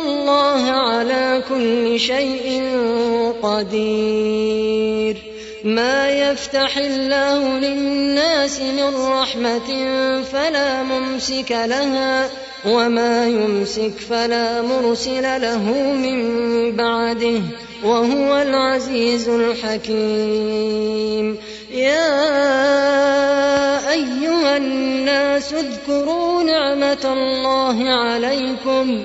الله على كل شيء قدير. ما يفتح الله للناس من رحمة فلا ممسك لها وما يمسك فلا مرسل له من بعده وهو العزيز الحكيم. يا أيها الناس اذكروا نعمة الله عليكم.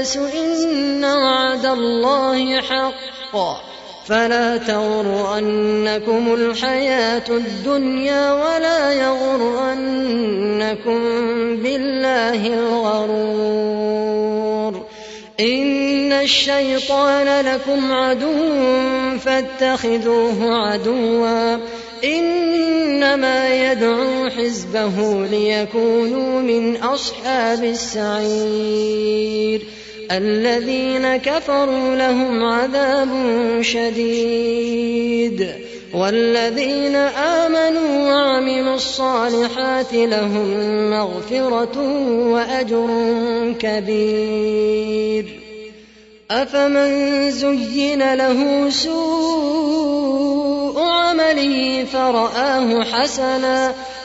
الناس إن وعد الله حق. فلا تغرنكم الحياة الدنيا ولا يغرنكم بالله الغرور. إن الشيطان لكم عدو فاتخذوه عدوا. إنما يدعو حزبه ليكونوا من أصحاب السعير. الذين كفروا لهم عذاب شديد والذين آمنوا وعملوا الصالحات لهم مغفرة وأجر كبير. أفمن زين له سوء عمله فرآه حسنا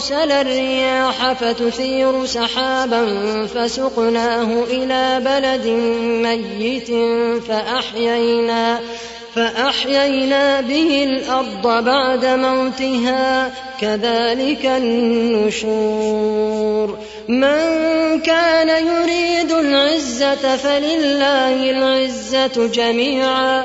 أرسل الرياح فتثير سحابا فسقناه إلى بلد ميت فأحيينا فأحيينا به الأرض بعد موتها كذلك النشور. من كان يريد العزة فلله العزة جميعا.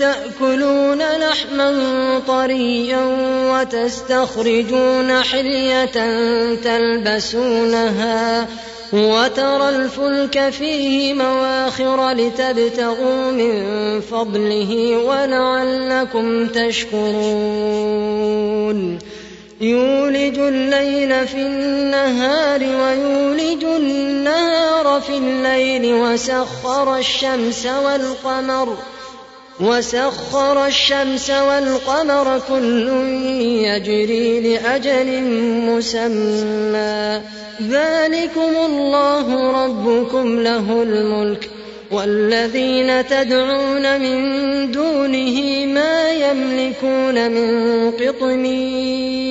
تأكلون لحما طريا وتستخرجون حلية تلبسونها وترى الفلك فيه مواخر لتبتغوا من فضله ولعلكم تشكرون. يولج الليل في النهار ويولج النهار في الليل وسخر الشمس والقمر وسخر الشمس والقمر كل يجري لأجل مسمى. ذلكم الله ربكم له الملك والذين تدعون من دونه ما يملكون من قطمير.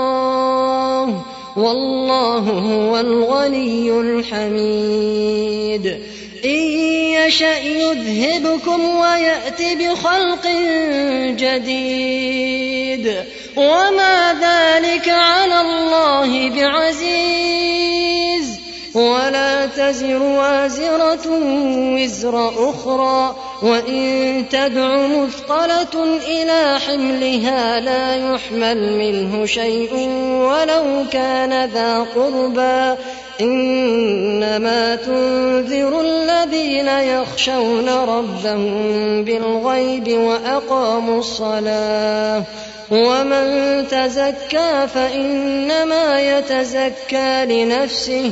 والله هو الغني الحميد. إن يشأ يذهبكم ويأت بخلق جديد. وما ذلك على الله بعزيز. ولا تزر وازرة وزر أخرى وإن تدع مثقلة إلى حملها لا يحمل منه شيء ولو كان ذا قربى إنما تنذر الذين يخشون ربهم بالغيب وأقاموا الصلاة ومن تزكى فإنما يتزكى لنفسه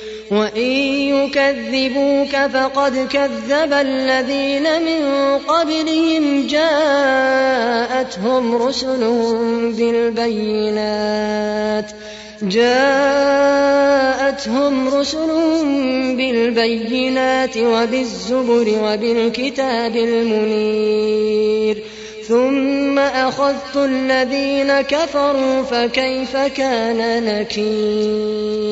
وإن يكذبوك فقد كذب الذين من قبلهم جاءتهم رسلهم بالبينات جاءتهم رسلهم بالبينات وبالزبر وبالكتاب المنير ثم أخذت الذين كفروا فكيف كان نكير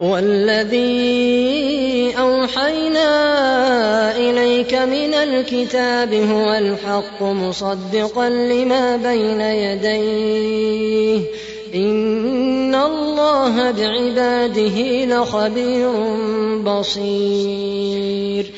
والذي أوحينا إليك من الكتاب هو الحق مصدقا لما بين يديه. إن الله بعباده لخبير بصير.